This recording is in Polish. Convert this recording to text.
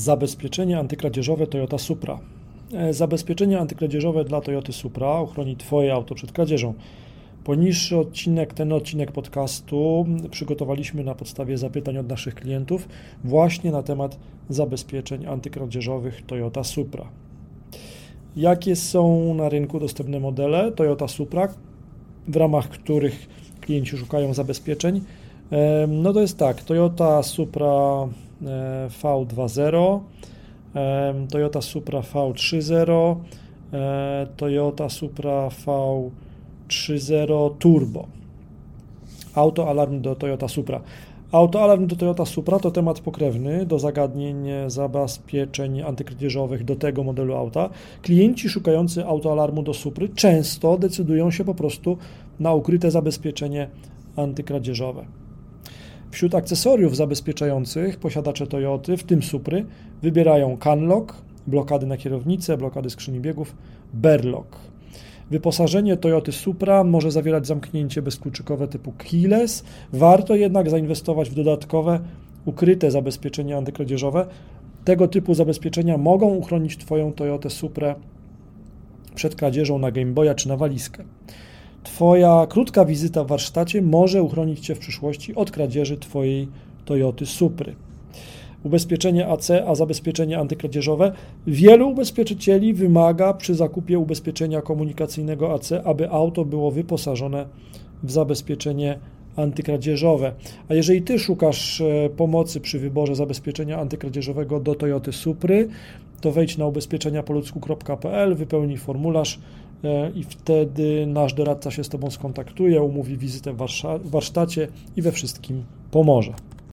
Zabezpieczenie antykradzieżowe Toyota Supra. E, zabezpieczenie antykradzieżowe dla Toyoty Supra ochroni Twoje auto przed kradzieżą. Poniższy odcinek, ten odcinek podcastu przygotowaliśmy na podstawie zapytań od naszych klientów właśnie na temat zabezpieczeń antykradzieżowych Toyota Supra. Jakie są na rynku dostępne modele Toyota Supra, w ramach których klienci szukają zabezpieczeń? E, no to jest tak, Toyota Supra V2.0, e, Toyota Supra V3.0, e, Toyota Supra V3.0 Turbo. Autoalarm do Toyota Supra. Autoalarm do Toyota Supra to temat pokrewny do zagadnień zabezpieczeń antykradzieżowych do tego modelu auta. Klienci szukający autoalarmu do Supry często decydują się po prostu na ukryte zabezpieczenie antykradzieżowe. Wśród akcesoriów zabezpieczających posiadacze Toyoty, w tym Supry, wybierają Canlock, blokady na kierownicę, blokady skrzyni biegów, Berlock. Wyposażenie Toyoty Supra może zawierać zamknięcie bezkluczykowe typu keyless, warto jednak zainwestować w dodatkowe, ukryte zabezpieczenia antykradzieżowe. Tego typu zabezpieczenia mogą uchronić Twoją Toyotę Suprę przed kradzieżą na Game Boya czy na walizkę. Twoja krótka wizyta w warsztacie może uchronić Cię w przyszłości od kradzieży Twojej Toyoty Supry. Ubezpieczenie AC, a zabezpieczenie antykradzieżowe. Wielu ubezpieczycieli wymaga przy zakupie ubezpieczenia komunikacyjnego AC, aby auto było wyposażone w zabezpieczenie antykradzieżowe. A jeżeli Ty szukasz e, pomocy przy wyborze zabezpieczenia antykradzieżowego do Toyoty Supry, to wejdź na ubezpieczeniapoludzku.pl, wypełnij formularz e, i wtedy nasz doradca się z Tobą skontaktuje, umówi wizytę w warsztacie i we wszystkim pomoże.